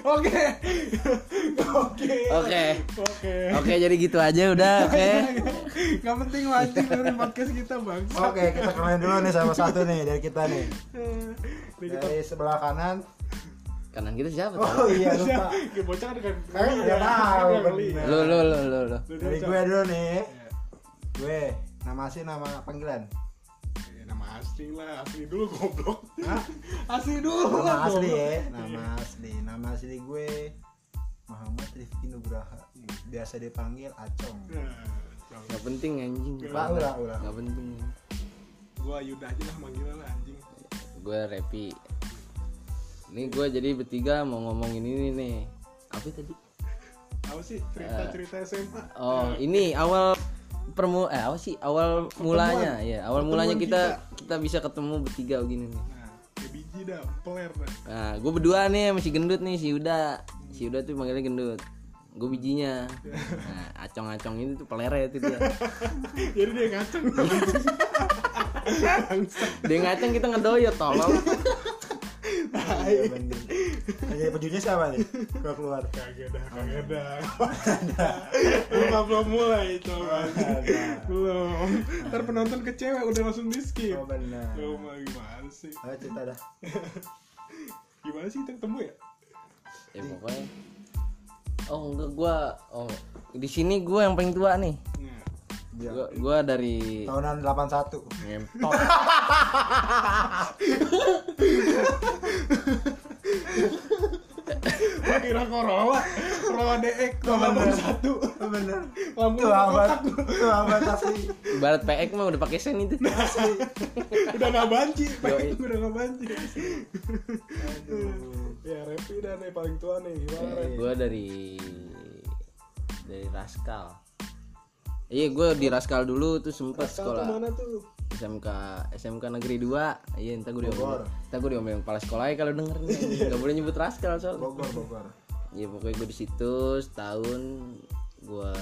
Oke. Oke. Oke. Oke. Oke, jadi gitu aja udah, oke. Gak penting anjing dengerin podcast kita bang. Oke, kita kenalin dulu nih sama satu nih dari kita nih. Dari sebelah kanan. Kanan kita siapa? Oh iya lupa. Kayak bocah kan kan. Kayaknya udah tahu. Lu lu lu lu lu. Dari gue dulu nih. Iya. Gue nama asli nama panggilan. Eh, asli lah, asli dulu goblok. Hah? Asli dulu. Nama asli goblok. ya. Nama asli. Nama asli gue Muhammad Rifki Nugraha. Biasa dipanggil Acong. Nah. Gak penting anjing. Ulah, ulah, ulah. Gak penting. Gua Yuda aja lah manggilnya lah anjing. Gue Repi. Ini gue jadi bertiga mau ngomongin ini nih. Apa tadi? Apa sih cerita-cerita SMA? Oh, ini awal permu eh apa sih? Awal mulanya ya awal mulanya kita kita bisa ketemu bertiga begini nih. Nah, kayak biji dah, peler dah. nah gue berdua nih masih gendut nih si Uda si Uda tuh manggilnya gendut. Gue bijinya. Nah acong-acong ini tuh peleret itu dia. Jadi dia ngaceng. Iya, dia ngaceng kita ngedoyot tolong. Iya Jadi pejunya siapa nih? Gua keluar. Kagak dah, kagak dah. Belum belum mulai coba. Belum. Ntar penonton kecewa udah langsung di skip. Oh benar. Lu mah gimana sih? Ayo cerita dah. Gimana sih kita ketemu ya? ya pokoknya oh enggak gue oh di sini gue yang paling tua nih Dia. gue gue dari Tahunan 81. ngentot gua kira Corolla, Corolla DX satu Oh, bener. Lampu Tuh abad. Tuh abad asli. ibarat PX mah udah pakai sen itu udah nggak banci, Yoi. udah nggak banci. Ya Repi dah nih paling tua nih, gimana gue dari dari Raskal iya gue di Raskal dulu tuh sempet Sekolah sekolah mana tuh? SMK SMK Negeri 2 iya entar gue diomelin entar gue diomelin kepala sekolah ya kalau denger nggak boleh nyebut Raskal soalnya Bogor, Bogor. Iya pokoknya gue di situ setahun gue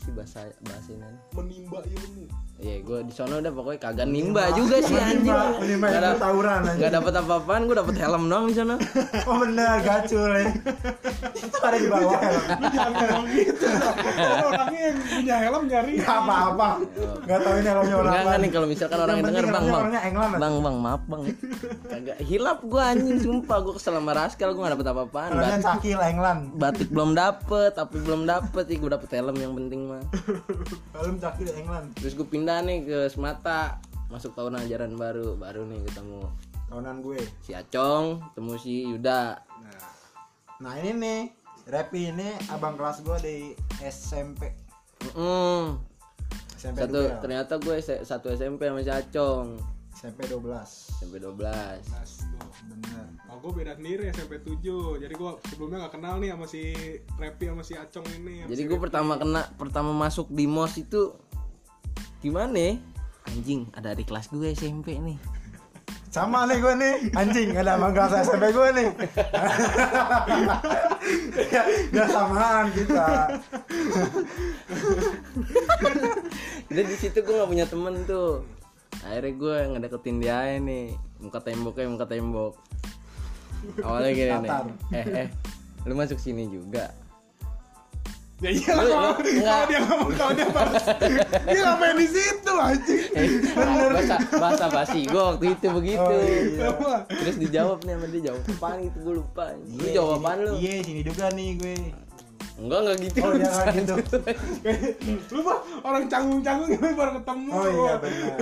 sih bahasa bahasa ini Menimba ilmu. Iya gue di sono udah pokoknya kagak nimba juga sih anjing ilmu dap- tawuran anjing. nggak dapet apa-apaan gue dapet helm doang di sono Oh bener, gacul ya. Itu ada di bawah helm. Lu jangan ngomong gitu. Kan Orangnya yang punya helm nyari. Gak apa-apa. Gak tau ini helmnya orang Enggak enggak nih kalau misalkan orang yang denger bang bang orangnya bang bang maaf bang kagak hilap gue anjing sumpah gue kesel sama Raskal gue gak dapet apa-apaan Bat- Cakil England. batik belum dapet tapi belum dapet sih gue dapet helm yang penting mah Helm Cakil England. terus gue pindah nih ke Semata masuk tahun ajaran baru baru nih ketemu Tahunan gue. si Acong ketemu si Yuda Nah, Nah ini nih, Repi ini abang kelas gue di SMP. Mm. SMP satu ternyata gue satu SMP sama si Acong SMP 12. SMP 12 Nas tuh. Bener. Oh, gue beda sendiri SMP 7 Jadi gue sebelumnya gak kenal nih sama si Repi sama si Acong ini sama jadi si gue pertama kena pertama masuk di mos itu gimana? Anjing ada di kelas gue SMP nih. Sama nih gue nih, anjing ada abang kelas SMP gue nih. ya, ya samaan kita. jadi di situ gue gak punya temen tuh. Akhirnya gue ngedeketin dia nih. Muka temboknya muka tembok. Awalnya gini nih. Eh eh lu masuk sini juga Ya iya Lu- kalau dia ngomong kalau dia balas Dia ngapain di situ anjing? Eh, bahasa bahasa basi gue waktu itu begitu. Oh, iya. Apa? terus dijawab nih sama dia jawab apaan gitu gue lupa. Lu Iya, jawab sini- apaan lu? Iya, sini juga nih gue. enggak enggak gitu. Oh, dia nggak gitu. Lu mah orang canggung-canggung gimana baru ketemu. Oh iya benar.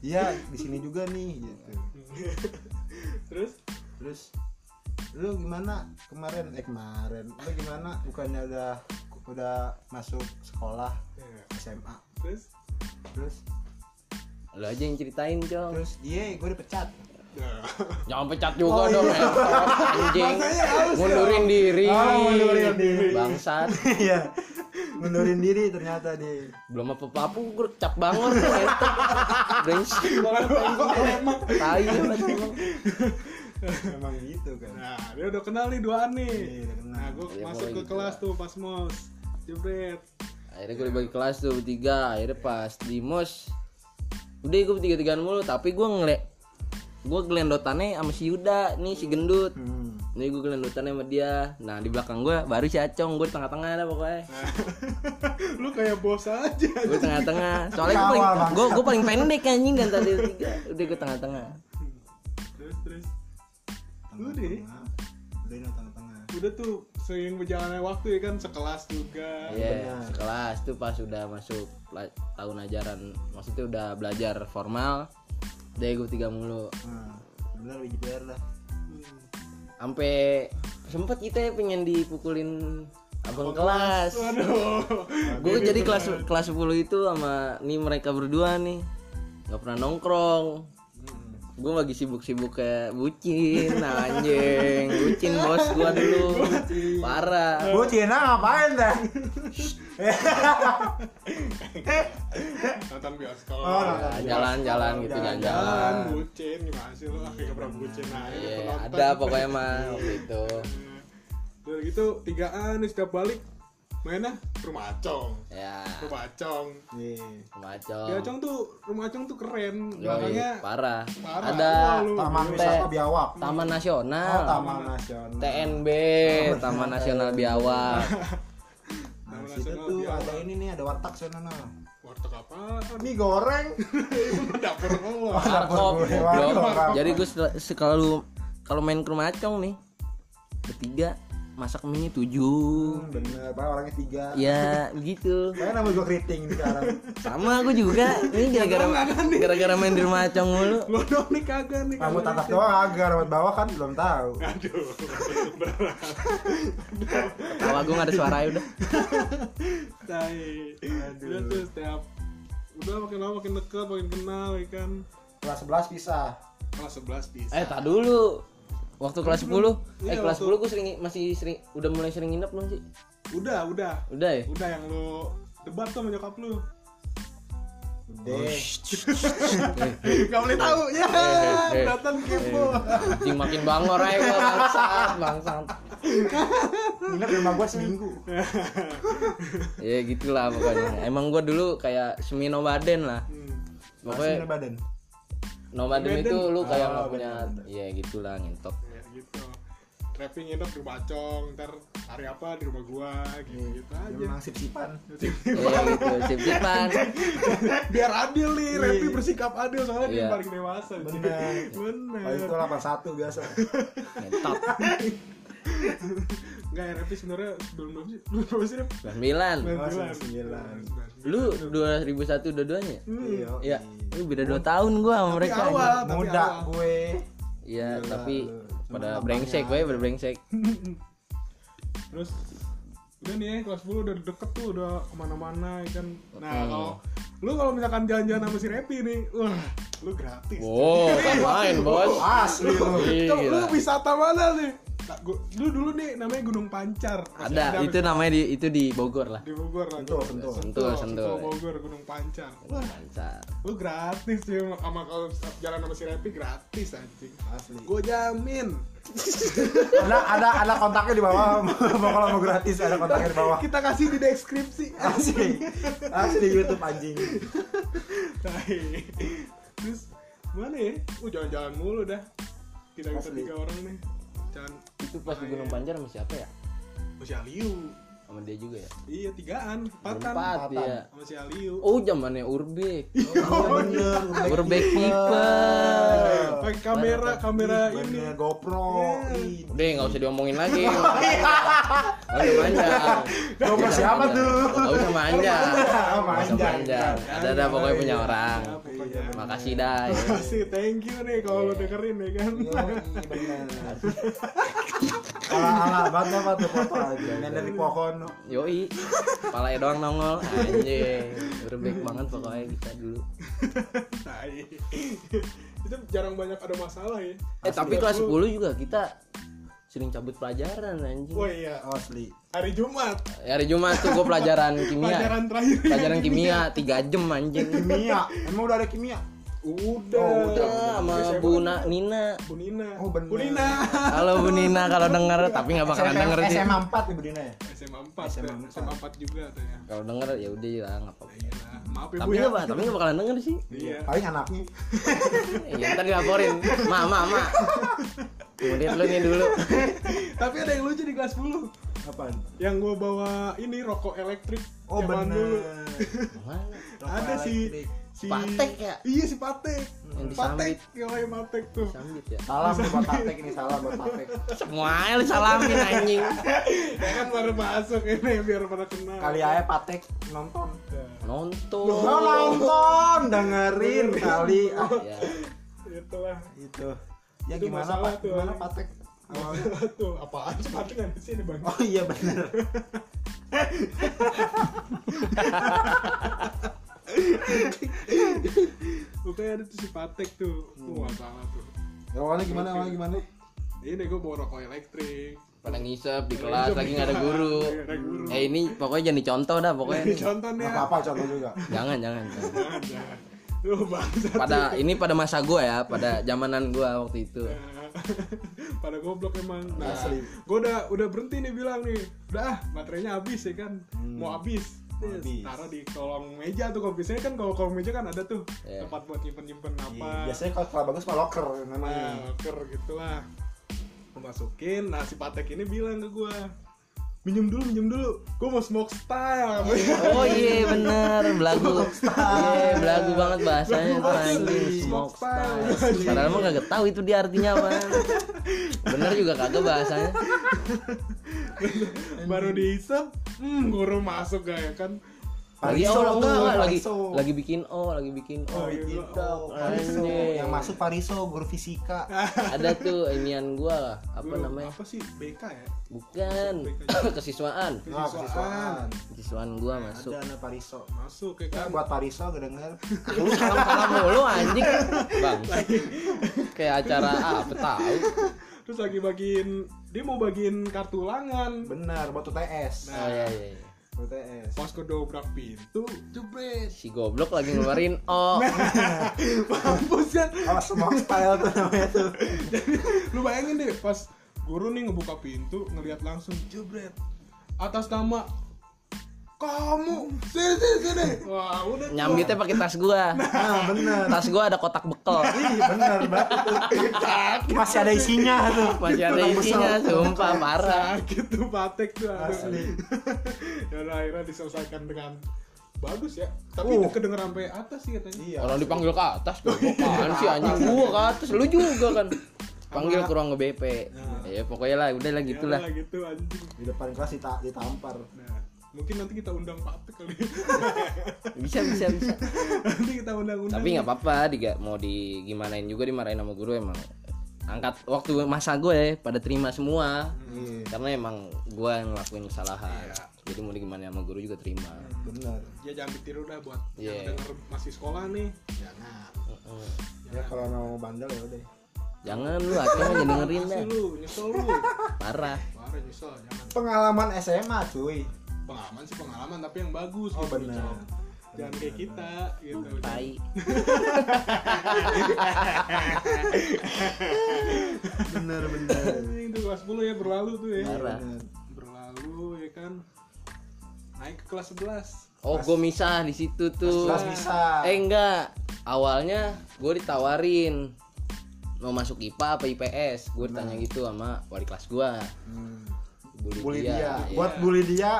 Iya, di sini juga nih gitu. Terus? Terus lu gimana kemarin? Eh kemarin. Lu gimana? Bukannya udah udah masuk sekolah ya, SMA Terus? Terus? Lu aja yang ceritain cong. Terus iya gue dipecat. Nah, jangan pecat juga Oh, dong iya. entot, anjing. Mundurin diri. Oh, mundurin diri. bangsat. Iya. Mundurin diri ternyata di belum apa apa gue cap banget tuh entot brengsek banget emang tai banget emang emang gitu kan. Nah, dia udah kenal nih duaan nih. Iya, udah kenal. Nah, gue Iya, masuk ke kelas tuh pas mos. Jebret. akhirnya gue dibagi kelas tuh bertiga akhirnya pas di mos. Udah gue bertiga tigaan mulu tapi gue ngeliat gue gelendotannya sama si Yuda nih si gendut. Hmm. nih gue gelendotannya sama dia. Nah di belakang gue baru si Acong gue di tengah-tengah dah pokoknya. Lu kayak bos aja. Gue tengah-tengah. Soalnya gue paling gue gue paling pendek anjing dan tadi tiga udah gue tengah-tengah. Terus terus. Udah. Udah tuh sering berjalannya waktu ya kan sekelas juga Iya, Benar. sekelas tuh pas udah masuk tahun ajaran maksudnya udah belajar formal deh gue tiga mulu Nah, benar biji. Hmm. sampai sempet kita pengen dipukulin abang kelas waduh gue jadi kelas kelas 10 itu sama nih mereka berdua nih nggak pernah nongkrong gue lagi sibuk-sibuk kayak bucin anjing bucin bos gue dulu parah Gue Cina ngapain dah? nonton bioskop Oh, nonton. Ya, jalan-jalan gitu Jalan-jalan. jalan-jalan jalan bucin gimana sih lu akhirnya gak pernah bucin aja Iya, penonton. ada pokoknya mah waktu itu Udah gitu tigaan nih setiap balik mainnya ke rumah Acong ya rumah Acong Iya. macam di Acong tuh rumah Acong tuh keren belakangnya parah. parah. Ada Wah, lu. Taman Teh. Wisata Biawak. Taman Oh, Nasional, Taman Nasional. TNB, Taman Nasional Biawak. Nah, Taman situ Nasional tuh Biawak. ada ini nih, ada warteg sana nah. warteg apaan Mie goreng. itu dapur gua goblok. warkop. Jadi gue kalau kalau main ke rumah Acong nih, bertiga masak mie tujuh. Hmm, bener, Pak orangnya tiga. Ya gitu. Kayak nama gue keriting sekarang. Sama aku juga. Ini gara-gara gara-gara main di rumah Acong mulu. lo dong nih kagak nih Kamu atas doang agak, rambut bawah kan belum tahu. aduh berat Tawa gue gak ada suara udah. tai udah tuh setiap udah makin lama makin dekat makin kenal ya kan Kelas 11 pisah. kelas 11 bisa Eh, tak dulu. Waktu kelas 10, eh Iya, kelas waktu- 10 gue sering masih sering udah mulai sering nginep belum sih? udah udah Udah ya? udah yang lu debat tuh sama nyokap lu Udah. Gak boleh tahu ya eh, eh. kelihatan kepo Anjing makin bangor aja gua bangsat, bangsat. Nginep di rumah gue seminggu. Ya gitulah pokoknya. Emang gua dulu kayak semi nomaden lah. Hmm. Pokoknya nomaden Nomaden. itu lu kayak Oh, nggak punya ya gitulah ngintok. Trapping nginep di rumah Acong ntar hari apa di rumah gua gitu gitu Dia aja memang sip-sipan. Iya gitu, sip-sipan. biar adil nih Repi bersikap adil soalnya dia Iya. yang paling dewasa Cing. Bener. bener Oh itu 81 biasa. Ngentot. Enggak Repi sebenarnya sebelum berapa sih? Lu berapa sih Rep? 9. Oh, 99. 99. Lu 2001 dua-duanya? Iya. Iya. Lu beda 2 tahun gua sama mereka. awal, Muda gue. Iya, tapi. Pada brengsek gue, pada brengsek. Terus udah nih kelas 10 udah deket tuh udah ke mana-mana ya kan nah Hmm. kalau lu kalau misalkan jalan-jalan sama si Repi nih wah lu gratis Wow, main bos. Asli lu. Lu wisata mana nih Nah, gua, dulu dulu nih namanya Gunung Pancar Masih Ada, itu namanya di itu di Bogor lah. di Bogor lah Sentul, Gunung- sentul. Sentul, sentul. Bogor Gunung Pancar wah Lancar. lu gratis sih sama kalau jalan sama si Repi gratis anjing Asli. gue jamin Ada ada ada kontaknya di bawah. Mau kalau mau gratis ada kontaknya di bawah. kita kasih di deskripsi Asli. Asli YouTube anjing. Tai. terus mana ya uh jalan-jalan mulu dah kita kita Asli. tiga orang nih jalan Itu pas di Gunung Pancar sama siapa ya? sama si Aliu Sama dia juga ya? iya tigaan empatan Empatan. ya. sama si Aliu Oh, zamannya Urbek. Oh bener. Urbek people. pakai kamera kamera ini GoPro. Iya. Ih, Udah nggak usah diomongin lagi. Nggak usah manjang. GoPro siapa tuh? Nggak usah manjang. Oh, Nggak usah manjang. manjang. Ada ada pokoknya punya orang. Ya. Makasih dah. ya. Makasih, thank you nih kalau lu dengerin ya kan. Ala ala banget apa tuh foto aja. Yang dari pohon. Yoi. Palanya doang nongol. Anjing. Urbek banget pokoknya kita dulu. Tai. Itu jarang banyak ada masalah ya. Eh tapi kelas 10 juga kita sering cabut pelajaran anjing. Oh iya, Asli. hari Jumat Hari Jumat tuh gue pelajaran kimia. pelajaran terakhir. Pelajaran kimia 3 jam anjing. Kimia. Emang udah ada kimia? Udah. Oh, Udah sama SMA Bu? Na, Nina. Bu Nina. Oh, bener. Bu Nina. Halo Bu Nina kalau denger tapi nggak bakalan denger sih. SMA 4 Ibu Dina ya? SMA 4, SMA SMA 4. SMA 4 juga tuh ya. Kalau denger ya udah lah nggak apa-apa. Iya maaf ya bu tapi ya nggak tapi nggak bakalan denger sih iya paling anaknya ya ntar dilaporin ma ma ma kemudian lu nih dulu tapi ada yang lucu di kelas 10 apaan yang gue bawa ini rokok elektrik oh? Rokok ada si elektrik. Si Patek ya? iya si patek. Yang patek disambit. yang patek tuh. Sambit ya? Salam buat patek ini salam buat patek. Semuanya lu salamin anjing. Ya kan baru masuk ini biar pada kenal. Kali aja patek nonton. Ya, nonton. Oh nonton dengerin kali. Ah ya itulah. Itu. Ya Itu gimana pak? tuh, gimana anjing. patek? Masalah tuh apaan sih patek ada di sini bang? Oh iya bener Pokoknya ada tuh si patek tuh. Tuh masalah tuh. Ya awalnya gimana awalnya gimana? Ini gue bawa rokok elektrik. Pada ngisep di kelas lagi nggak ada guru. Eh ini pokoknya jadi contoh dah pokoknya ini. nih. nggak apa-apa contoh juga. Jangan jangan, jangan. jangan jangan lu bangsa pada ini pada masa gua ya pada zamanan gua waktu itu. Pada goblok emang. Nah Asli. gue udah udah berhenti nih bilang nih. Udah ah baterainya habis ya kan. Hmm. mau habis habis. taruh di kolong meja tuh kalau biasanya kan kalau kolong meja kan ada tuh Iya. tempat buat nyimpen nyimpen apa. Iya, biasanya kalau sekolah bagus mah locker namanya. Nah, locker gitu lah gue masukin nah si patek ini bilang ke gue minjem dulu minjem dulu. Gue mau smoke style. Oh iya bener. Belagu. Iya belagu banget bahasanya anjing smoke style. padahal mah kagak tahu itu dia artinya apa bener juga kagak bahasanya. Baru dihisap hmm guru masuk gak ya kan lagi Pariso. oh enggak, enggak lagi Pariso. lagi bikin oh lagi bikin Oh, oh iya. gitu. Oh, Pariso. Anjing. yang masuk Pariso guru fisika. Ada tuh inian gua apa Guru- namanya? apa sih? BK ya? Bukan. Kesiswaan. Nah kesiswaan. Kesiswaan gua masuk. ada anak Pariso. Masuk ya ya kan? buat Pariso kedenger lu salam salam mulu anjing. Bang. Kayak acara apa tahu? Terus lagi bagiin dia mau bagiin kartu ulangan. Benar buat UTS oh iya iya iya. UTS pas kedobrak pintu jebret si goblok lagi ngeluarin oh mampus kan? Oh smoke style tuh namanya tuh? Lu bayangin deh pas guru nih ngebuka pintu ngelihat langsung jebret atas nama kamu. Sini sini sini. Wah udah nyambitnya pakai tas gua. Nah bener. Tas gua ada kotak bekal. Ih bener banget masih ada isinya tuh. Masih ada isinya sumpah parah. Sakit tuh patek tuh. Asli. ya udah akhirnya diselesaikan dengan bagus ya. Tapi Uh. kedenger sampai atas sih katanya. Iya. Orang dipanggil ke atas apaan sih anjing? Gua ke atas lu juga kan. Panggil ke ruang BP ya pokoknya lah udah lah Ya gitulah. udah gitu anjing. Di depan kelas dita ditampar. Nah mungkin nanti kita undang patek kali. Bisa bisa bisa. Nanti kita undang-undang tapi nggak apa-apa diga. Mau di gimanain juga dimarahin sama guru emang. Angkat waktu masa gue ya pada terima semua. Iya karena emang gue yang ngelakuin kesalahan. Jadi mau gimana sama guru juga terima. Bener. Ya jangan ditiru dah buat Iya. yang denger masih sekolah nih. Jangan. Heeh. ya kalau mau bandel ya udah. Jangan lu aceh aja dengerin dah. lu nyesel lu. Parah. Parah nyesel jangan. Pengalaman SMA cuy pengalaman sih pengalaman tapi yang bagus Oh, gitu. benar. Cok. jangan kayak kita gitu. Tai. Bener bener. Tuh kelas 10 ya berlalu tuh ya. Bener. berlalu ya kan. Naik ke kelas 11 oh gue misah di situ tuh. kelas bisa eh enggak. Awalnya gue ditawarin. Mau masuk IPA apa IPS gue ditanya gitu sama wali kelas gue Hmm. Bully, bully dia, dia. Iya. buat bully dia.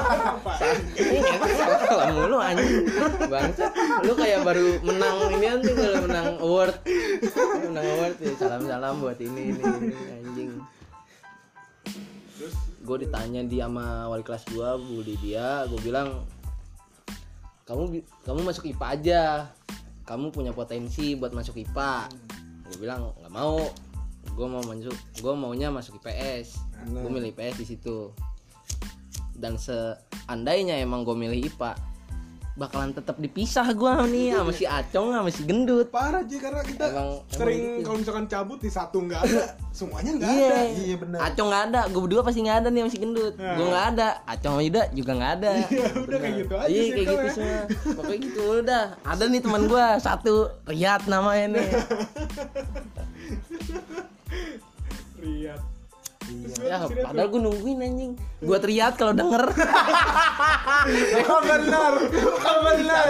Ini ngetek salah mulu anjing. Bangsa lu kayak baru menang ini tuh kalau menang award. Menang award ya salam salam buat ini ini, ini anjing. Terus? Gue ditanya dia sama wali kelas gua bully dia. Gue bilang kamu kamu masuk IPA aja. Kamu punya potensi buat masuk IPA gue bilang nggak mau gue mau masuk gue maunya masuk IPS gue milih IPS di situ dan seandainya emang gue milih IPA bakalan tetap dipisah gue nih sama si Acong sama si Gendut parah aja karena kita Emang- sering gitu. kalau misalkan cabut di satu nggak ada semuanya nggak Iya, ada Iya, bener. Acong nggak ada, gue berdua pasti nggak ada nih sama si Gendut. Nah. Gue nggak ada, Acong sama Yuda juga nggak ada. ya udah kayak gitu aja Iya sih kayak gitu semua. Pokoknya gitu udah. Ada nih teman gua satu Riyad namanya nih. Riyad ya padahal gue nungguin anjing gue teriak kalau denger Oh benar, oh benar.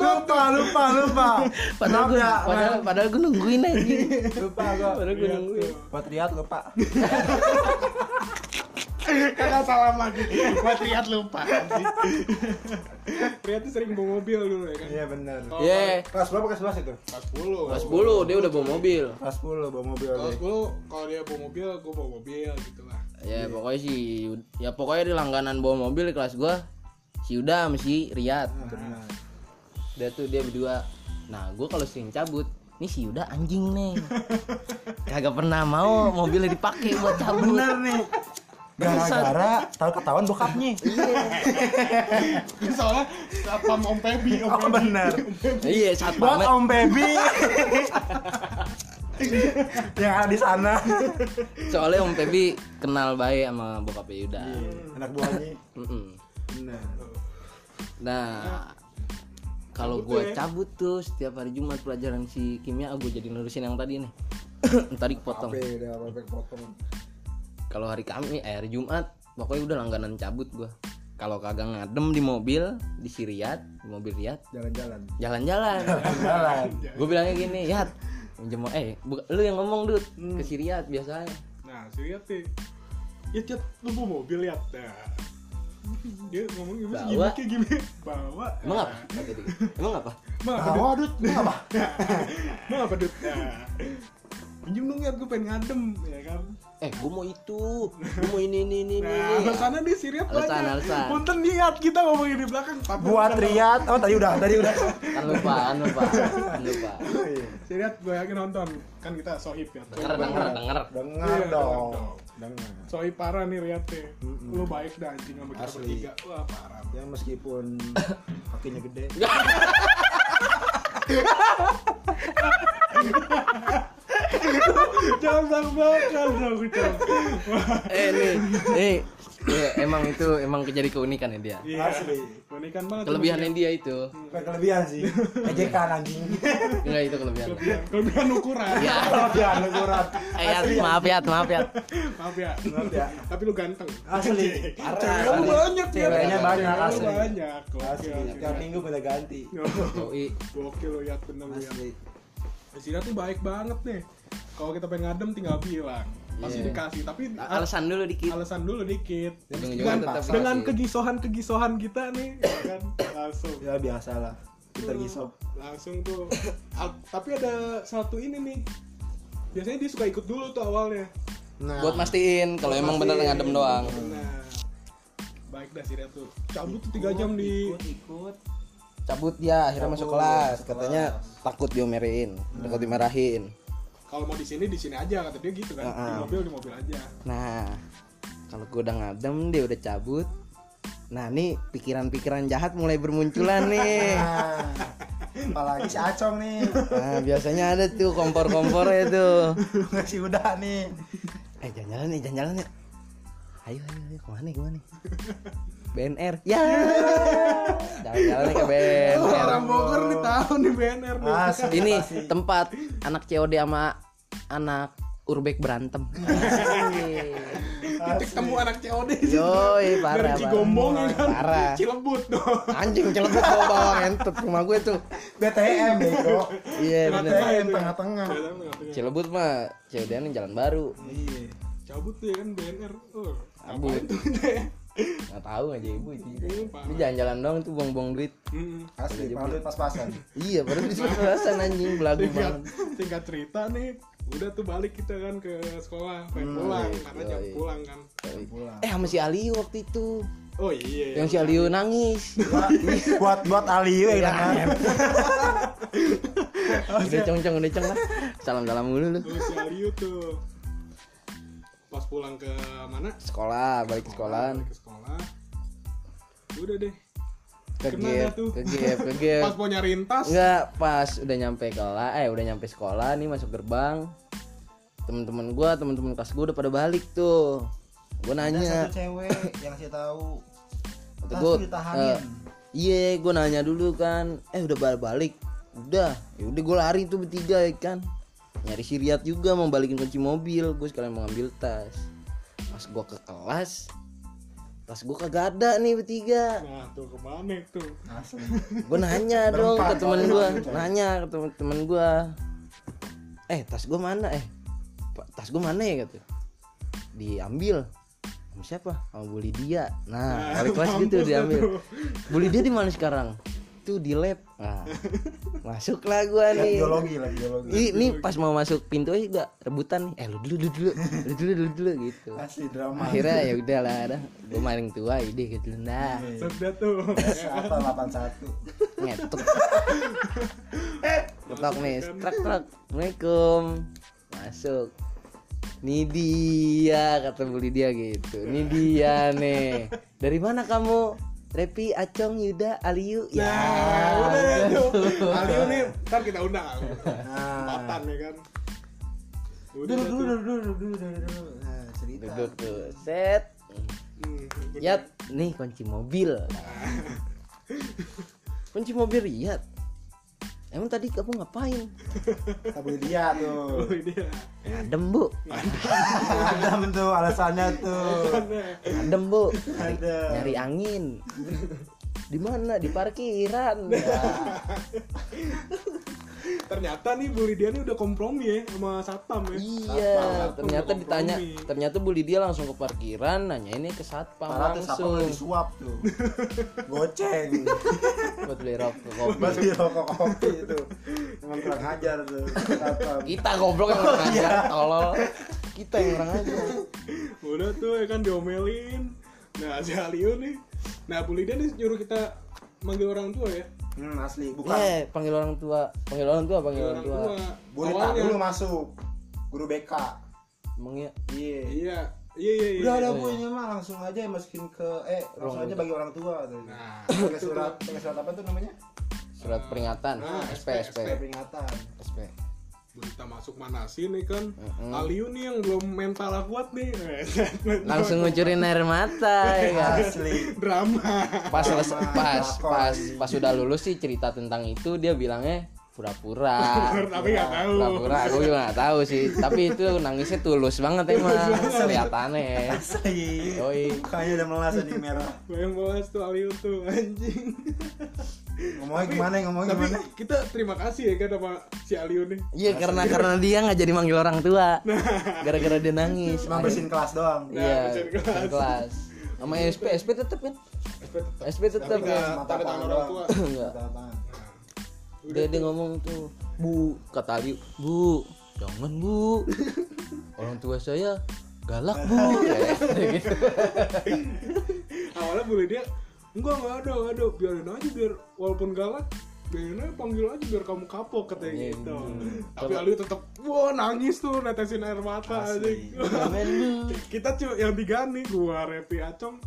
Lupa, lupa, lupa. padahal gue ya, padahal, padahal gue nungguin anjing lupa gua. padahal gue nungguin. Buat lihat lupa. Kagak salah lagi. Buat lihat lupa. Riyad tuh sering bawa mobil dulu ya kan. Iya benar. Oh, Iya Kelas berapa kelas 11 itu? Kelas 10. kelas 10 dia udah bawa mobil Kelas 10 bawa mobil Kelas deh. 10 kalau dia bawa mobil, gue bawa mobil gitu lah. ya pokoknya sih ya pokoknya di langganan bawa mobil di kelas gua si Uda sama si Riyad Benar. dia tuh dia berdua nah gue kalau sering cabut ini si Yuda anjing nih kagak pernah mau mobilnya dipakai buat cabut Benar nih. Gara-gara tahu ketahuan bokapnya. Soalnya satpam Om Pebi, Om Oh Pebi. benar. iya saat Buat pamer Om Baby. yang ada di sana. soalnya Om Pebi kenal baik sama bokapnya Yuda Anak buahnya. Benar. nah kalau gue ya. cabut tuh setiap hari Jumat pelajaran si kimia gue jadi nerusin yang tadi nih tadi kepotong udah apa potong. Kalau hari Kamis eh hari Jumat pokoknya udah langganan cabut gue kalau kagak ngadem di mobil di si Riyad di mobil Riyad Jalan-jalan. jalan-jalan Jalan. gue bilangnya gini Yat minjem eh bu- lu yang ngomong dud ke si Riyad biasanya Nah, si Riyad nih. Ya, Cat, lu bawa mobil ya? Nah. Dia ngomong gimana sih? Bawa. Gimmicknya gimana? Bawa. emang apa emang apa Emang apa? Bawa dud, apa? Emang apa, Dut? Nah. Pinjem dong ya, gue pengen ngadem, ya kan? Eh gue mau itu gue mau ini ini ini ini Nah, alasannya nih si Riyad Alasan, banyak. alasan. Punten niat kita ngomongin di belakang. tapi Buat Riyad. Oh tadi udah, tadi udah. kan lupa kan lupa kan lupa Si Riyad gue yakin nonton. Kan kita sohib ya. denger denger denger Dengar Iya, dong. dong. Dengar. Sohib parah nih Riyad nih. Mm-mm. Lu baik dah anjing sama kita Asli. bertiga. Wah, parah. Ya meskipun kakinya gede. Jangan bakal dong, eh nih nih ya, emang itu emang jadi keunikan ya dia Iya. Asli. Unikan banget. kelebihannya dia itu Bukan kelebihan sih. Ejekan anjing. enggak itu kelebihan Kelebihan, kelebihan ukuran. ya Kelebihan ukuran. eh Yat, maaf ya maaf ya Maaf ya. Maaf ya. Tapi lu ganteng. Asli. Cewek lu banyak ya. Ceweknya banyak, asli. banyak. Oke, Asli. oke. Tiap minggu pada ganti. Yoi. Gokil lu ya bener lu ya. Asli. Sina tuh baik banget nih. Kalau kita pengen ngadem tinggal bilang. Pasti Iya. dikasih, tapi alasan dulu dikit alasan dulu dikit. Dengan, dengan kasih. kegisohan-kegisohan kita nih, ya kan langsung. Ya biasalah. Kita gisok. Langsung tuh. Al- tapi ada satu ini nih. Biasanya dia suka ikut dulu tuh awalnya. Nah, buat mastiin kalau emang bener ngadem doang Nah, baik dah sih dia tuh. Cabut tuh 3 jam di ikut ikut. Cabut dia akhirnya masuk Cabut, kelas masuk katanya takut diomelin takut dimarahin kalau mau di sini di sini aja kata dia gitu kan. Di Heeh. mobil di mobil aja. nah kalau gue udah ngadem dia udah cabut nah nih pikiran-pikiran jahat mulai bermunculan nih Nah, apalagi si Acong nih. nah biasanya ada tuh kompor-kompornya tuh Masih udah nih. eh jalan-jalan nih jalan-jalan ya ayo ayo ayo ke mana ke mana BNR ya jalan-jalan nih ke BNR Orang Bogor nih tahu nih BNR nih. Asli. ini pasti. tempat anak COD sama anak Urbek berantem Titik temu anak COD sih. Yoi, parah, Dari parah. Cigombong ya kan. Parah. Cilebut dong. anjing celebut bawa bawa ngentot rumah gue tuh BTM bego. iya bener BTM tengah-tengah. Cilebut mah COD nih jalan baru Iya. Cabut tuh ya kan BNR. Oh, Cabut. Nggak tahu aja ibu itu Iya, parah. ini jalan-jalan doang tuh buang-buang duit. Asli, paling pas-pasan. iya baru bisa kelasan anjing belagu banget singkat cerita nih, udah tuh balik kita kan ke sekolah, pengen pulang karena jam pulang kan. Pulang. eh sama si Aliu waktu itu Oh iya. yang si Aliu nangis buat buat Aliu ya kan. udah cong-cong udah cong lah salam-salam dulu lu Terus si Aliu tuh pas pulang ke mana? sekolah balik ke sekolah Balik ke sekolah. Udah deh. ke Kena gap ke gap ke gap Pas mau nyariin tas, Enggak, pas udah nyampe kelas, eh udah nyampe sekolah nih masuk gerbang. Temen-temen gua, temen-temen kelas gua udah pada balik tuh. Gua Ada nanya, satu cewek yang saya tahu. Tas gua, ditahanin. eh, iya, gua nanya dulu kan, eh udah balik balik, udah, ya udah gua lari tuh bertiga ya kan, nyari si Riyad juga mau balikin kunci mobil, gua sekalian mau ngambil tas. pas gua ke kelas tas gua kagak ada nih bertiga. Nah tuh ke mana tuh asli. Gue nanya dong ke temen gue nanya ke temen temen gue eh tas gue mana? Eh tas gue mana ya? gitu diambil. Sama siapa? Sama Bu Lydia. Nah wali kelas gitu diambil dah tuh. Bu Lydia di mana sekarang tuh di lab. Nah, masuklah gue nih. biologi lah biologi. Ini pas mau masuk pintu aja gak rebutan nih. Eh lu dulu lu dulu lu dulu lu dulu gitu. Asli drama. Akhirnya ya udah lah dah gue maling tua ide gitu. Nah. Sudah tuh. Apa 81 ngetuk ketok nih truk truk assalamualaikum. Masuk. Ini dia kata Bu Lydia gitu. Ini dia nih. Dari mana kamu Repi Acong Yuda Aliyu ya. Nah, udah tuh. Alio nih, ntar kita undang. Nah. Empatan ya kan. Udah dulu dulu dulu dulu dulu dulu dulu nah cerita. Duduk tuh set. Yat nih kunci mobil. Kunci mobil Riyad emang tadi kamu ngapain? Boleh lihat tuh. Adem bu. Ada tuh alasannya tuh. Adem bu. Nyari, Ada. nyari angin di mana di parkiran ya. Ternyata nih Bu Lydia nih udah kompromi ya sama satpam ya. iya Satpam ternyata ditanya ternyata Bu Lydia langsung ke parkiran nanya ini ke satpam Parah langsung lagi suap tuh goceng buat beli rokok kopi masih rokok kopi itu emang kurang ajar tuh Satpam. kita goblok yang kurang ajar tolol kita yang kurang ajar Udah tuh ya kan diomelin. Nah, si Alio nih. Nah, Bu Lydia nih nyuruh kita manggil orang tua ya. hmm asli bukan. Eh, panggil orang tua, panggil orang tua, panggil orang tua. boleh tak? Dulu masuk guru BK Emang ya, iya. Iya. Iya, iya, iya. udah ada iya. bu ini mah langsung aja masukin ke eh langsung aja bagi orang tua tuh Nah, pakai surat pakai surat apa tuh namanya? Surat peringatan, SP, SP, Kayak peringatan. SP. Berita masuk mana sih nih kan Mm-mm. Aliu nih yang belum mental kuat nih. Langsung ngucurin air mata ya kan. asli. Drama. Pas Drama, pas, pas, pas sudah lulus sih cerita tentang itu dia bilangnya pura-pura. tapi nggak tahu Pura-pura, aku juga gak tahu sih. Tapi itu nangisnya tulus banget emang, kelihatannya. asli Yoi. mukanya udah melas nih merah yang bahas tuh Aliu tuh anjing ngomongnya gimana ngomongnya tapi gimana kita terima kasih ya kan sama si Aliu nih Iya karena karena dia nggak jadi manggil orang tua, gara-gara dia nangis. cuma bersihin kelas doang Iya, bersihin kelas. bersihin kelas. Sama SP, SP tetep kan? SP tetap SP tetep Tapi nggak- ya. Tanda tangan orang tua. Tangan. Dia dia ngomong tuh, Bu, kata Aliu, Bu, jangan Bu. Orang tua saya galak Bu. Kayak gitu. awalnya boleh dia enggak enggak ada enggak ada biarin aja biar walaupun galak biarin aja panggil aja biar kamu kapok katanya Iya, gitu hmm. tapi Aliu tetap wah nangis tuh netesin air mata aja Asli. Bu. kita cuma yang digani gua Repi Acong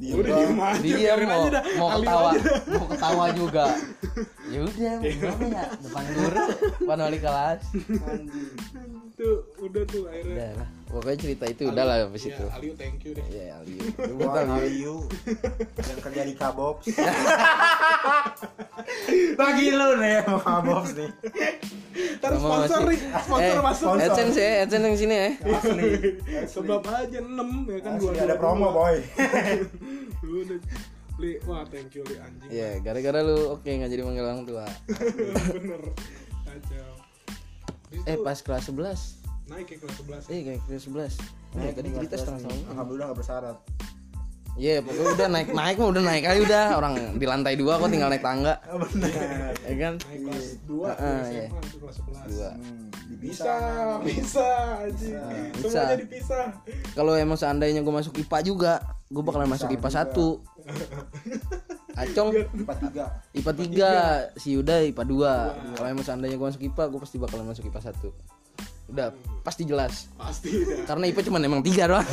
Diem udah diem aja Dia biarin mau aja dah mau ketawa, mau ketawa juga. Ya udah, gimana ya? Depan guru, depan wali kelas. Anjing. Tuh udah tuh akhirnya Udah lah. Pokoknya cerita itu udah lah habis Iya, itu. Aliu thank you deh Ya, Aliu. Wah, Aliyu yang kerja di Kabox. Bagi lu nih sama Kabox nih. Sama sponsor nih sponsor eh, masuk sponsor. AdSense ya, AdSense yang sini ya. Asli. sebab aja 6 ya kan dua ada promo, boy. Li, wah thank you Li anjing Iya, gara-gara lu oke nggak jadi manggil orang tua. bener kacau Eh pas kelas 11 naik ke kelas 11 Eh kayak kelas 11 Nah, tadi cerita setengah tahun. Alhamdulillah gak bersyarat. Iya pokoknya udah naik naik mah udah naik kali udah. Orang di lantai dua kok tinggal naik tangga. Oh, benar. ya kan? Naik kelas 2 Ah, iya. SMA itu kelas 11 dua. Hmm, bisa bisa anjing. Bisa. semuanya dipisah. Kalau emang seandainya gue masuk IPA juga gue bakalan masuk IPA satu Acong. Empat tiga. IPA 3 si Yuda IPA 2 kalau emang seandainya gue masuk IPA gue pasti bakalan masuk IPA satu. Udah pasti jelas. Pasti. Dah karena IPA cuma emang tiga doang.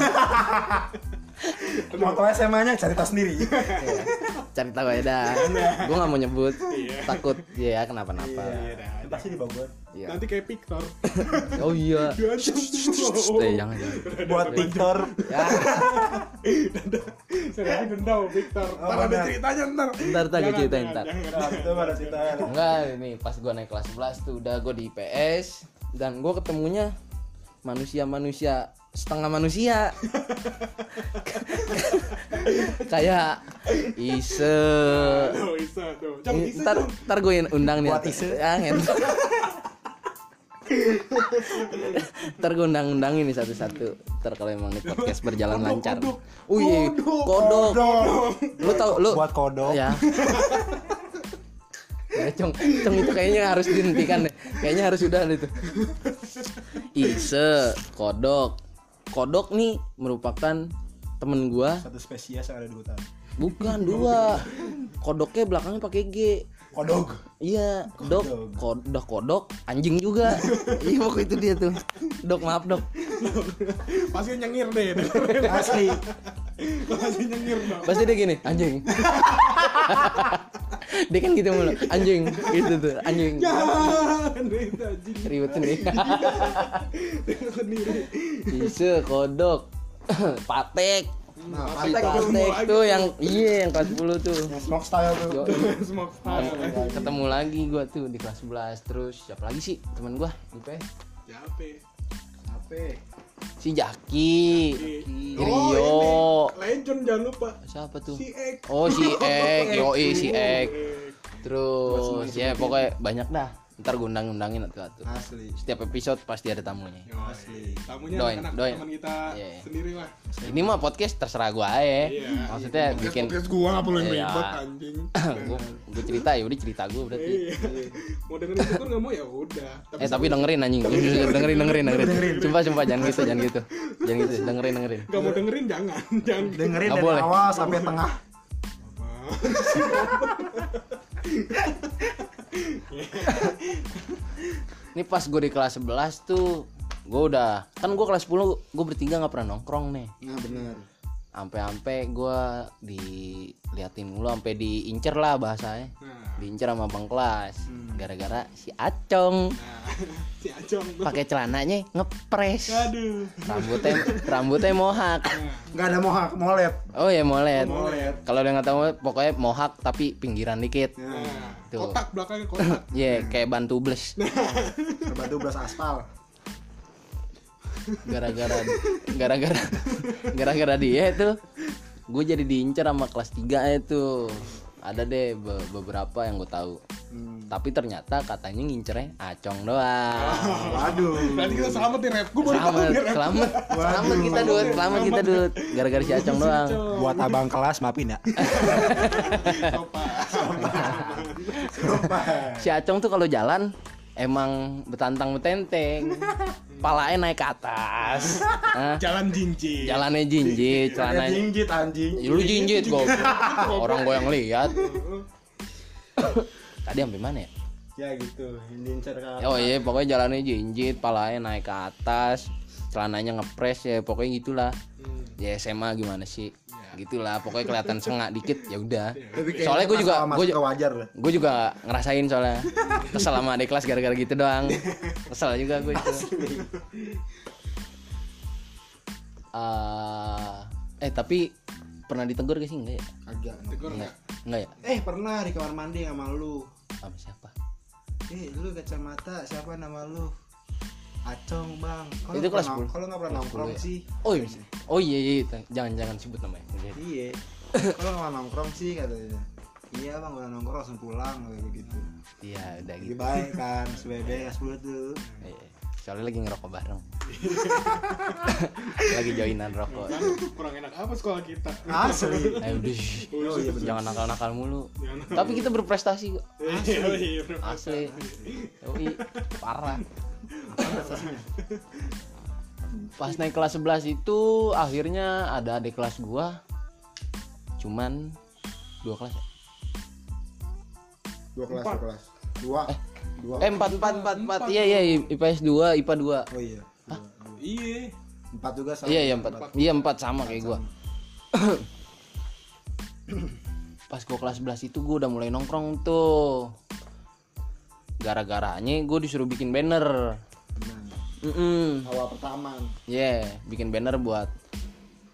Moto SMA-nya cari tahu sendiri. Iya. cari tahu ya dah. Gue nggak mau nyebut. Iya. takut ya kenapa-napa. Iya Pasti di Bogor. Iya. nanti kayak Victor. Oh iya. Eh jangan jangan. Buat Victor. ya saya lagi dendam Victor Oh, ntar ada ceritanya ntar Ntar, ntar, gue ceritain, ntar. jangan. Itu ada ceritanya. enggak ini pas gue naik kelas 11 tuh udah gue di IPS dan gue ketemunya manusia-manusia setengah manusia kayak ise tuh. Ntar ntar gue undang nih ise. ya, ngen- ntar gue undang undangin nih satu-satu ntar kalau emang nih podcast berjalan Kodok, lancar kodok. Wih, Kodok. kodok. Lu tau lu buat kodok ya Ya, cong, cong itu kayaknya harus dihentikan deh. Kayaknya harus udah deh itu. Ise, kodok. Kodok nih merupakan temen gua, satu spesies yang ada di hutan bukan dua. Kodoknya belakangnya pakai G. kodok Iya, dok, kodok, kodok, anjing juga. iya pokoknya itu dia tuh. Dok, maaf dok. Pasti nyengir deh. asli Pasti nyengir dong. Pasti dia gini, anjing. dia kan gitu mulu, anjing, gitu tuh, anjing. Ribet nih. Sendiri. Ise, kodok, patek. Nah Patek lagi tuh yang iya yang kelas 10 tuh. yang smoke style tuh Yo, Smoke style. ketemu lagi gua tuh di kelas 11 terus siapa lagi sih teman gua IP Siapa? apa si Jaki Oh, Rio ini. Legend jangan lupa. siapa tuh Si Ek. oh si Ek yoi si Ek. terus ya pokoknya banyak dah ntar gue undang undangin tuh tuh asli setiap episode pasti ada tamunya Yoi. Asli. Tamunya Doain, anak doain. teman kita Iya. sendiri lah. ini mah podcast terserah gua aja Iya. maksudnya bikin Podcast gua nggak boleh Iya. ribet anjing. gue gue cerita ya udah cerita gue berarti Iya. Mau dengerin itu kan nggak mau ya udah. eh tapi dengerin anjing dengerin dengerin dengerin sumpah sumpah jangan gitu jangan gitu jangan gitu dengerin dengerin Gak mau dengerin jangan, jangan. dengerin Nggak dari awal sampai tengah Ini pas gue di kelas 11 tuh gue udah kan gue kelas 10 gue bertiga nggak pernah nongkrong nih. Nah benar sampai-sampai gue diliatin mulu sampai diincer lah bahasanya. Nah, diincer sama bang kelas. Gara-gara si Acong. Nah, si Acong pakai celananya ngepres Aduh. rambutnya rambutnya mohak. Nggak ada mohak molet oh ya molet molet kalau udah nggak tahu pokoknya mohak tapi pinggiran dikit. Nah, Tuh. kotak belakangnya kotak. ya kayak ban tubles berbatu belas aspal gara-gara gara-gara gara-gara dia itu. Gue jadi diincar sama kelas 3 itu. Ada deh be- beberapa yang gue tahu. Hmm. tapi ternyata katanya ngincernya acong doang. Waduh. Berarti kita selamat nih rep. Gue baru tahu selamat nih rep. selamat. Selamat kita dud selamat kita dud gara-gara si acong doang. Buat abang kelas maafin ya. Sopan. si acong tuh kalau jalan emang betantang betenteng palanya naik ke atas. Hah? Jalan jinjit. jalannya jinjit celananya. jinjit anjing. Ya, lu jinjit gue orang gue yang lihat. Tadi sampai mana ya? Ya gitu. Diincar kan oh iya pokoknya jalannya jinjit palanya naik ke atas celananya ngepres ya pokoknya gitulah. Hmm. ya SMA gimana sih gitulah pokoknya kelihatan sengak dikit ya udah. Soalnya gue juga gue ke wajar lah gue juga ngerasain soalnya. Kesel sama adik kelas gara-gara gitu doang. Kesel juga gue itu. Eh, eh tapi pernah ditegur gak sih? Enggak ya? Agak. Tegur enggak. nggak? enggak ya? Eh pernah di kamar mandi sama lu. Sama siapa? Eh lu kacamata siapa nama lu Acong bang Kalau Itu nggak kelas pernah- 10. Kalau nggak pernah nongkrong 10 ya? sih oh iya oh iya, iya. jangan jangan sebut namanya. Iya Kalau nggak nongkrong sih katanya Iya bang udah nongkrong langsung pulang kayak begitu iya udah gitu baik kan Sebebe kelas 10 tuh Iya. soalnya lagi ngerokok bareng lagi joinan rokok Kan kurang enak apa sekolah kita? Asli eh udah. Oh iya bener jangan nakal-nakal mulu Jangan. tapi kita berprestasi kok Iya, iya, bro. asli Yoi, parah pas naik kelas 11 itu akhirnya ada adik kelas gua. Cuman dua kelas ya? Dua kelas dua kelas. Dua. Dua. eh empat empat empat empat. iya iya IPS 2 IPA 2 Oh iya. Dua, dua. Iya. Empat juga sama. Iya iya empat. Iya empat sama kayak gua. Pas gua kelas 11 itu gua udah mulai nongkrong tuh gara-garanya gua disuruh bikin banner. Benar. Mm Awal pertama. Yeah, bikin banner buat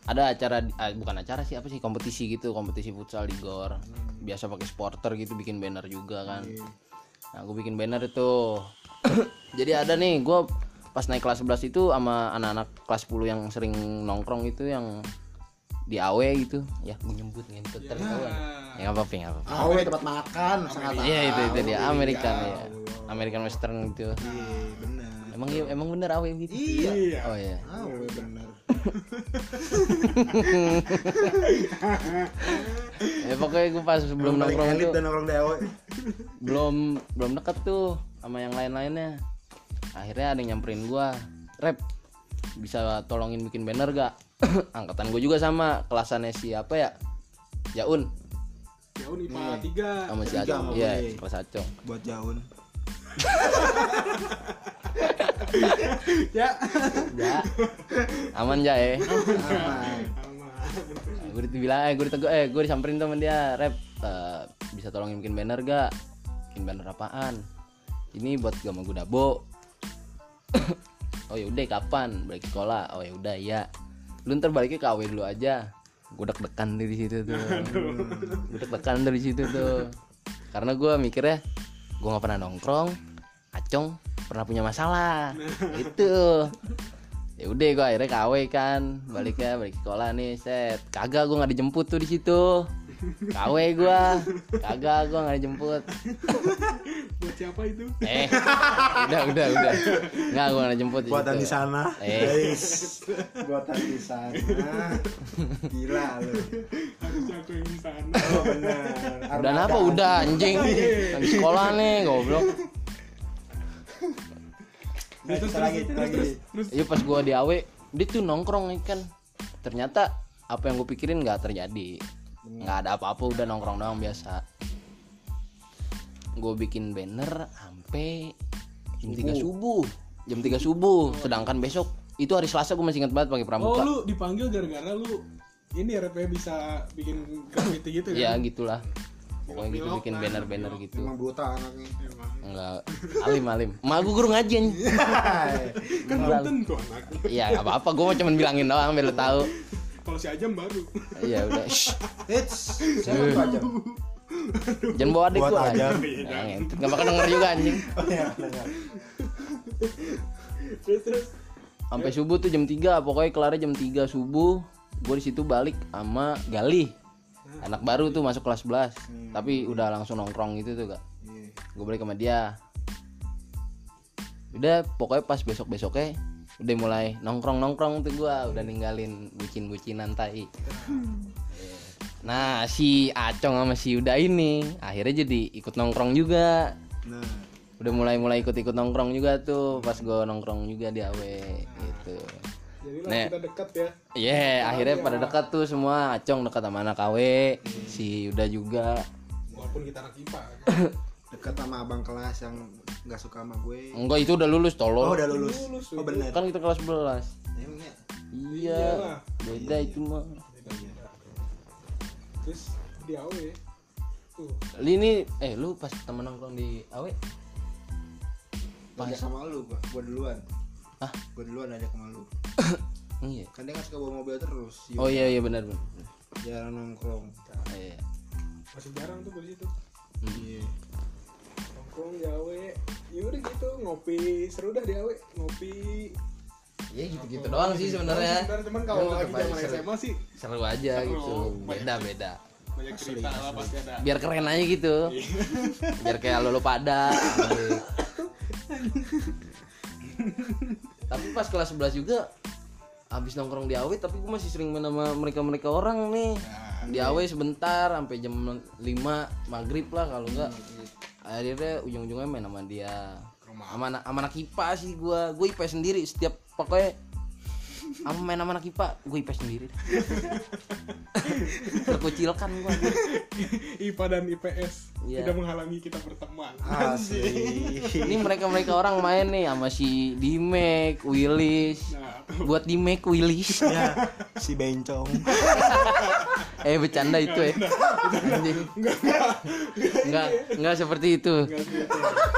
ada acara ah, bukan acara sih apa sih kompetisi gitu kompetisi futsal di gor. Biasa pakai supporter gitu bikin banner juga kan. Nah gue bikin banner itu. Jadi ada nih gue pas naik kelas 11 itu sama anak-anak kelas 10 yang sering nongkrong itu yang di AW gitu. Ya gue nyebut ngentut terus. Ya. ya nggak apa-apa nggak apa-apa. Awe tempat makan sangat iya itu itu dia. American ya. American Western gitu. Iya, benar. emang iya- emang bener AW gitu? Iya. oh iya. Awe benar. ya pokoknya gue pas sebelum Paling nongkrong itu nongkrong di Awe. belum belum deket tuh sama yang lain-lainnya. Akhirnya ada yang nyamperin gua rep bisa tolongin bikin banner gak angkatan gue juga sama kelasannya si apa ya? Jaun. Jauh nih Pak tiga. sama si Acong. sama iya kelas Acong. Buat jaun. Ya. ya. Aman ya eh. Aman. Aman. gue dibilang eh gue ditegur eh gue disamperin sama dia rep. Eh, bisa tolongin bikin banner gak bikin banner apaan? Ini buat gama gue dabo. Oh ya udah kapan? Balik sekolah. Oh ya udah ya lu ntar baliknya ke AW dulu aja. Gue deg-degan dari situ tuh. Gue deg-degan dari situ tuh. Karena gue mikirnya gue nggak pernah nongkrong acong pernah punya masalah. Itu ya udah gue akhirnya KW kan. Baliknya balik sekolah nih set. Kagak gue nggak dijemput tuh di situ KW gue kagak gue nggak dijemput Buat siapa itu? eh udah udah udah nggak gue nggak dijemput di Buatan di sana. Eh. Guys. Buatan di sana. Gila lu. Harusnya aku yang di sana. Oh benar. udah apa udah anjing lagi sekolah nih goblok Nah, kita lagi, kita lagi. Iya pas gua di AW dia tuh nongkrong nih kan ternyata apa yang gue pikirin nggak terjadi nggak ada apa-apa udah nongkrong doang biasa. Gue bikin banner sampai jam 3 subuh. jam 3 subuh sedangkan besok itu hari Selasa gue masih ingat banget pakai Oh pramuka. lu dipanggil gara-gara lu ini RP bisa bikin graffiti gitu kan? ya gitulah. Pokoknya gitu bikin lah, banner-banner gitu. Emang buta anaknya. Emang. enggak. Alim alim. Mak gue guru ngaji. Kan belum tentu anak. iya apa-apa. Gue mau cuman bilangin doang biar lu tahu Kalau si Ajam baru. iya udah Shh. Hits. Siapa tuh aja? jangan bawa adik gue aja. Nah, ngentut. nggak bakal denger juga anjing Oh iya, benar. Terus terus. sampai subuh tuh jam 3 pokoknya kelarnya jam 3 subuh gue di situ balik sama Galih anak baru tuh masuk kelas 11 tapi udah langsung nongkrong gitu tuh kak Iya. gue balik sama dia udah pokoknya pas besok besoknya udah mulai nongkrong nongkrong tuh gue udah ninggalin bucin bucinan tai nah si Acong sama si Uda ini akhirnya jadi ikut nongkrong juga Nah, udah mulai mulai ikut ikut nongkrong juga tuh pas gue nongkrong juga di AW gitu Jadi lah Nek. kita dekat ya. Iya, akhirnya pada dekat tuh semua. Acong dekat sama anak KW, si Uda juga. Walaupun kita anak IPA. dekat sama abang kelas yang nggak suka sama gue. Enggak, itu udah lulus Oh, tolol. udah lulus. Lulus, Oh, benar. Kan kita kelas 11. Emangnya Iya. Iyalah. Beda itu mah. Terus di AW. Tuh. Li ini eh lu pas temen nongkrong di AW Pas sama lu, gua, gua duluan. Hah? Gua duluan aja sama lu. Iya. Kan dia kan suka bawa mobil terus. Oh iya iya benar benar. Jarang nongkrong. Iya. Masih jarang tuh di situ. Iya. Nongkrong di AW. Ya udah gitu ngopi seru dah di AW. Ngopi. Ya gitu-gitu doang sih sebenarnya. Sebenarnya cuman kalau lagi zaman seru. SMA sih Seru aja Seru. gitu. Beda-beda. banyak cerita lah pasti ada. Biar keren aja gitu. Biar kayak lo lo pada. tapi pas kelas 11 juga habis nongkrong di AW tapi gue masih sering main sama mereka-mereka orang nih. Di AW sebentar sampai jam 5 maghrib lah kalau enggak. Akhirnya ujung-ujungnya main sama dia. Sama anak, sama anak IPA sih gua. Gue IPA sendiri setiap pokoknya sama main sama anak IPA, gue IPA sendiri. Terkucilkan gua. IPA dan IPS Iya. tidak menghalangi kita berteman. Asli. Ini mereka-mereka orang main nih sama si Dimek, Willis. Nah, Buat Dimek, Willis. ya, si bencong. Eh bercanda itu ya. Anjing. Enggak, enggak seperti itu. enggak itu.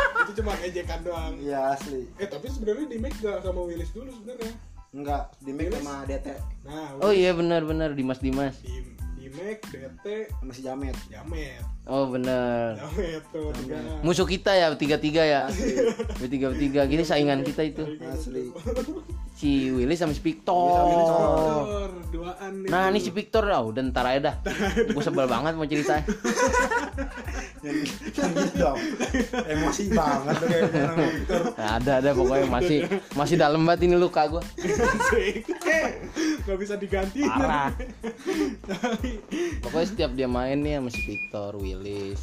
itu cuma ejekan doang. Iya asli. Eh tapi sebenarnya di make gak sama Willis dulu sebenarnya. Enggak, di make sama DT. Nah, Oh iya benar-benar Dimas Dimas. di di Dimek, DT, sama si Jamet Jamet. Oh bener. Jamet tuh tiga. Musuh kita ya bertiga-tiga ya. Bertiga-bertiga gini saingan kita itu. asli Si Willy sama si Victor. Duaan nih. Nah ini si Victor ah udah ntar aja dah. Gue sebel banget mau cerita. gitu dong emosi banget tuh kayak Victor Nah, ada ada pokoknya masih masih dalam banget ini luka gue. Gak bisa diganti. Parah. Pokoknya setiap dia main nih sama si Victor, Willis,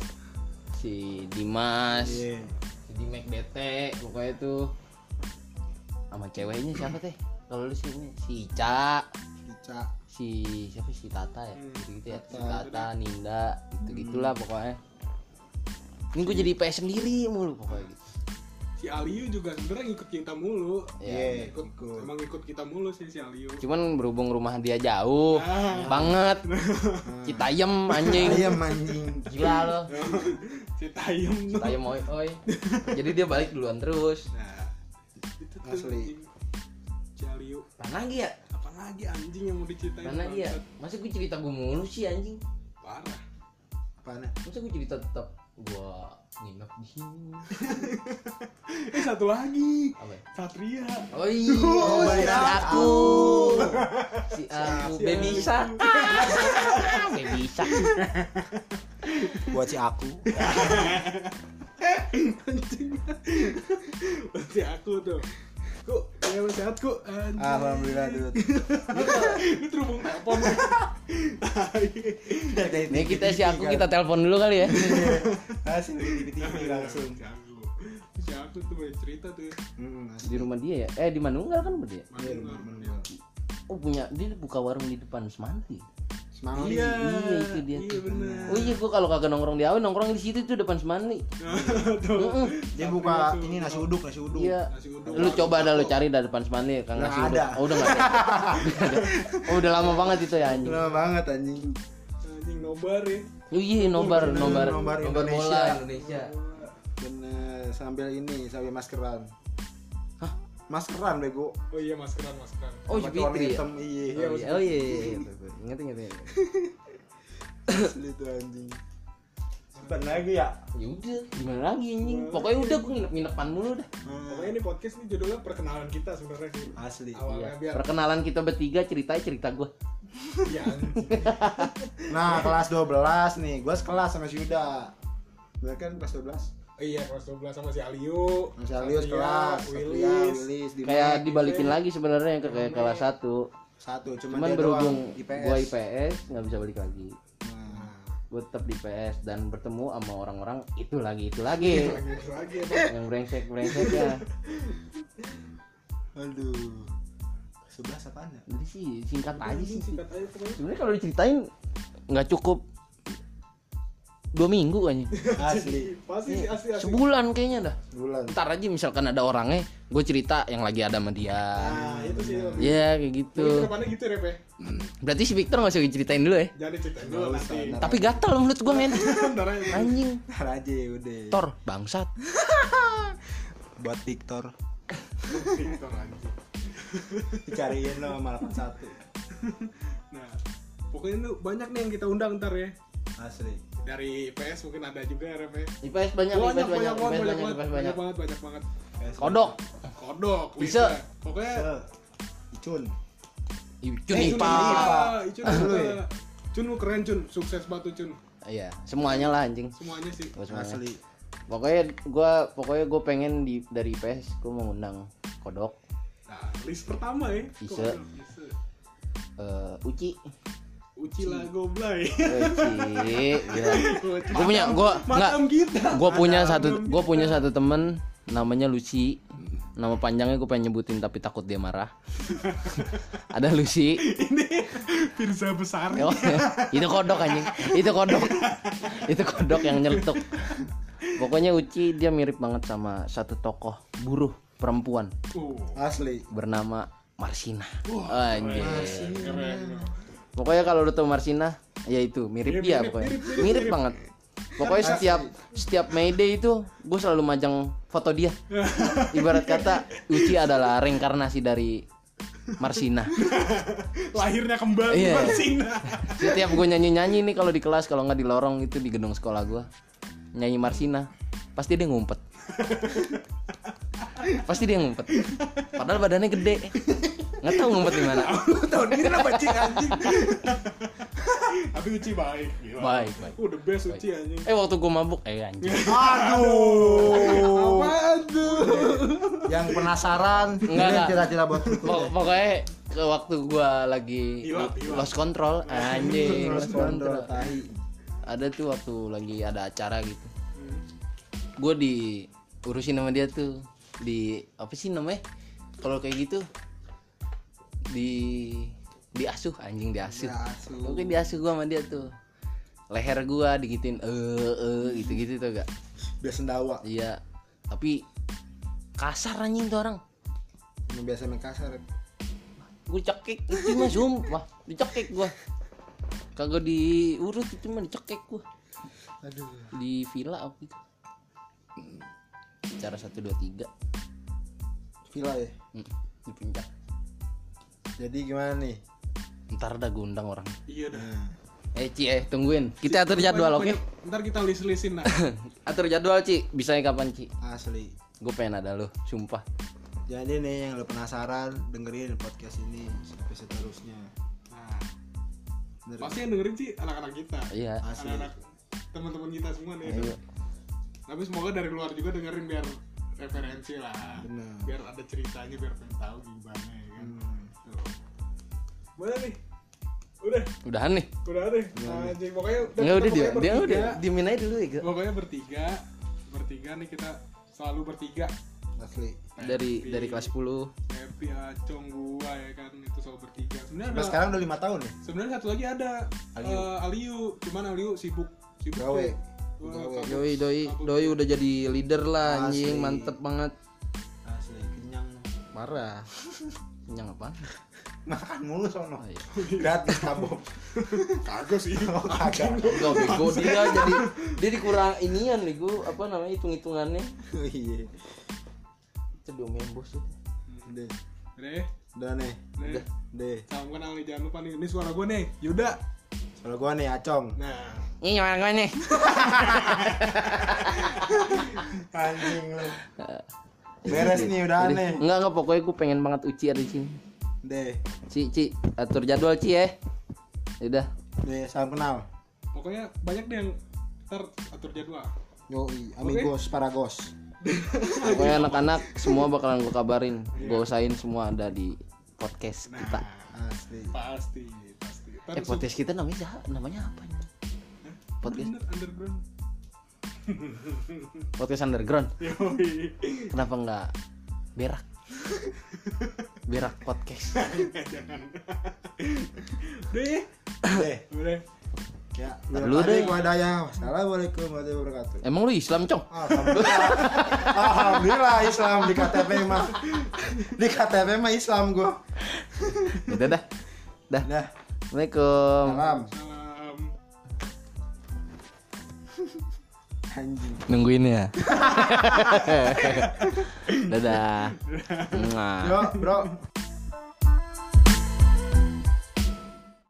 si Dimas, Iya. si Dimek DT, pokoknya tuh sama ceweknya siapa teh? Kalau lu sini si Ica, Ica. Si siapa si Tata ya? Gitu, gitu ya. Si Tata. Ninda gitu gitulah pokoknya. Ini gue jadi PS sendiri mulu pokoknya gitu. Si Aliu juga sebenarnya ngikut kita mulu. Iya, Ikut, ikut. emang ikut kita mulu sih si Aliu. cuman berhubung rumah dia jauh Ah. banget. Citayam anjing. Ayam anjing. Gila lo si Tayem tuh. Citayam oi oi. Jadi dia balik duluan terus. Nah, Asli. anjing. Si Aliu. mana lagi ya Apa lagi anjing yang mau diceritain? mana lagi ya masa gue cerita gue mulu sih anjing Parah. apaan masa gue cerita tetap gue nginep di sini Eh satu lagi. apa ya? Satria. Oh iya, Oh, si si aku. Si aku, Si baby aku. shark. baby shark. buat si aku Anjing. Berarti aku tuh. Ku, ya sehat ku. Anjing. alhamdulillah dude Ini terhubung telepon. Nih kita si aku kita telepon dulu kali ya. asli di TV langsung Si aku. Tuh banyak cerita tuh. hmm, asli Di rumah dia ya. Eh di Manunggal kan berarti ya? Iya, Manunggal, bener, Manunggal. Oh punya dia buka warung di depan Semanti. Semangat Iya, Iya, itu dia Iya tuh. benar. Oh iya gua kalau kagak nongkrong di Awi nongkrong di situ tuh depan Semanti. Tuh. Heeh. dia buka ini nasi uduk nasi uduk Iya. Nasi uduk. Lu coba dah lu cari dah depan Semanti Kang Nggak nasi uduk. ada. Oh udah enggak ada. Nggak ada. Oh udah lama banget itu ya anjing. lama banget anjing Anjing nobar ya. Oh iya nobar bener, nobar nobar nobar Indonesia. bola Indonesia. bener sambil ini sambil maskeran? Maskeran bego Oh iya maskeran maskeran. Oh iya warna Fitri ya? hitam iya Iya, Oh iya, oh iya, iya, iya. Ingat ingat ingat. asli itu anjing Simpan lagi ya Ya udah, gimana lagi anjing? Pokoknya udah gue nginep-nginepan mulu dah. Pokoknya ini podcast ini judulnya perkenalan kita sebenarnya sih. asli Awalnya Iya. biar Perkenalan kita bertiga ceritanya cerita gue. ya nah kelas 12 nih gua sekelas sama si Yuda Gua kan kelas 12 Oh iya kelas 12 sama si Aliu. Mas Alius Satria, kelas Willis. Willis. Kayak dibalikin lagi sebenarnya ke kayak kelas 1. satu cuman, Cuman berhubung IPS. gua IPS nggak bisa balik lagi. Nah, Gue tetap di PS dan bertemu sama orang-orang itu lagi itu lagi. Lagi lagi ya, yang brengsek brengsek ya. aduh 11 apaan ya Jadi sih singkat aja sih. Singkat aja. Sebenarnya kalau diceritain nggak cukup dua minggu kayaknya. asli Pasti sih asli asli. Sebulan kayaknya dah. bulan Ntar aja misalkan ada orangnya, gue cerita yang lagi ada sama dia. Nah, itu sih. Ya kayak gitu. Ke depannya gitu ya, Pe. Berarti si Victor gak usah diceritain dulu ya. Jadi ceritain dulu nanti. Tapi gatal menurut gue men. Anjing. Ntar aja udah Tor bangsat. buat Victor Victor, anjing. dicariin lo sama 81 Nah, pokoknya lu banyak nih yang kita undang ntar ya. Asli Dari PS mungkin ada juga ya, ya. IPS banyak, Banyak, IPS banyak, banyak banget, IPS banyak banyak, banget, IPS banyak banyak. banget, banyak banget. Kodok. Kodok, Bisa. Pokoknya Icun Icun Eh, IPA. Icun IPA. ya? Cun lu keren Cun, sukses batu Cun. Iya, semuanya lah anjing. Semuanya sih. Gua semuanya. asli Pokoknya gua pokoknya gue pengen di dari IPS gue mau ngundang Kodok, Nah, list pertama ya. Bisa. Kodok, Bisa. eh Uci, Uci lah goblay. Uci, gila. Gue punya, gue nggak, Macam kita. gue punya satu, kita. gue punya satu temen namanya Lucy. Nama panjangnya gue pengen nyebutin tapi takut dia marah. Ada Lucy. Ini Firza besar. Oh, itu kodok anjing. Itu kodok. itu kodok yang nyeletuk. Pokoknya Uci dia mirip banget sama satu tokoh buruh perempuan Oh, asli bernama Marsina. Anjing. keren. Pokoknya kalau lu tahu Marsina, ya itu mirip Mirip, dia mirip, pokoknya. mirip, Mirip, mirip, banget. Pokoknya setiap setiap Mayday itu gue selalu majang foto dia. Ibarat kata Uci adalah reinkarnasi dari Marsina lahirnya kembali Iya. Marsina setiap gue nyanyi nyanyi nih kalau di kelas kalau nggak di lorong itu di gedung sekolah gue nyanyi Marsina pasti dia ngumpet pasti dia ngumpet padahal badannya gede nggak tahu ngumpet di mana tahun ini kenapa Uci anjing tapi Uci baik gila. Baik, baik. uh the best Uci anjing eh waktu gue mabuk eh anjing Aduh. apa tuh Yang penasaran, Enggak, enggak. cita-cita buat Pok- berikutnya. pokoknya ke waktu gua lagi hilap. lost control anjing lost kontrol control tahi. ada tuh waktu lagi ada acara gitu gue diurusin sama dia tuh di apa sih namanya kalau kayak gitu di diasuh anjing diasuh. Diasuh. oke diasuh gua sama dia tuh. Leher gua digituin eh eh gitu gitu tuh gak Biar sendawa. iya. Tapi kasar anjing tuh orang. Yang biasa main kasar. gue cekik itu mah sumpah dicekik gua. Kagak diurut itu mah dicekik gua. Aduh. di villa waktu itu? Cara satu dua tiga. Villa ya. Hmm, di puncak Jadi gimana nih? ntar dah gue undang orang iya dah Nah, eh Ci eh tungguin kita atur jadwal oke Pokoknya ntar kita list listin lah atur jadwal Ci bisa kapan Ci asli. gue pengen ada lo sumpah Jadi nih yang lo penasaran dengerin podcast ini sampai seterusnya. nah Bener. pasti yang dengerin sih anak-anak kita iya Asli. anak-anak teman-teman kita semua nih Ayo. tapi semoga dari luar juga dengerin biar referensi lah Bener. biar ada ceritanya biar pengen tahu gimana ya kan Hmm. Mana nih. Udah. Udahan nih. Udah deh. Anjing pokoknya nggak udah dia dia udah diemin aja dulu ya pokoknya bertiga. Bertiga nih kita selalu bertiga. Asli. dari Happy, dari kelas 10 Happy Acong gua ya kan itu selalu bertiga. Sebenarnya ada sekarang udah lima tahun ya? sebenarnya satu lagi ada Aliu. Eh, Aliu. Cuman Aliu sibuk sibuk Gawe. doi. doi doi udah jadi leader lah anjing mantep banget. Asli kenyang. parah kenyang apa Makan mulu sono. Oh, iya. Gratis tabok. kagak sih Oh, kagak. Enggak bego dia jadi dia dikurang inian nih gua apa namanya hitung hitungannya Oh, Iya. itu diomelin bos itu Deh. deh Udah nih. deh Deh. salam kenal nih jangan lupa nih ini suara gua nih Yuda Kalau gua nih Acong. nah ini gimana gue nih Anjing lu. Beres nih udah Jadi, aneh. enggak enggak pokoknya gue pengen banget uci ada di sini Deh. Ci Ci. Atur jadwal Ci ya. Udah. Deh, salam kenal. pokoknya banyak deh yang ntar atur jadwal. Yoi, amigos, paragos. pokoknya anak-anak semua bakalan gue kabarin. Gue usahain semua ada di podcast kita. Asli. pasti pasti. Ntar eh podcast kita namanya siapa? namanya apa nih podcast Under- underground. Podcast underground? Yoi. kenapa enggak berak berak podcast jangan deh Deh. udah Ya, dulu deh. Wadaya. Wassalamualaikum warahmatullahi wabarakatuh. emang lu Islam cong Alhamdulillah. Alhamdulillah Islam di KTP mah. Di KTP mah Islam gua. udah dah dah Dah. Assalamualaikum Salam. Anjing. nungguin ya dadah. Yo, bro.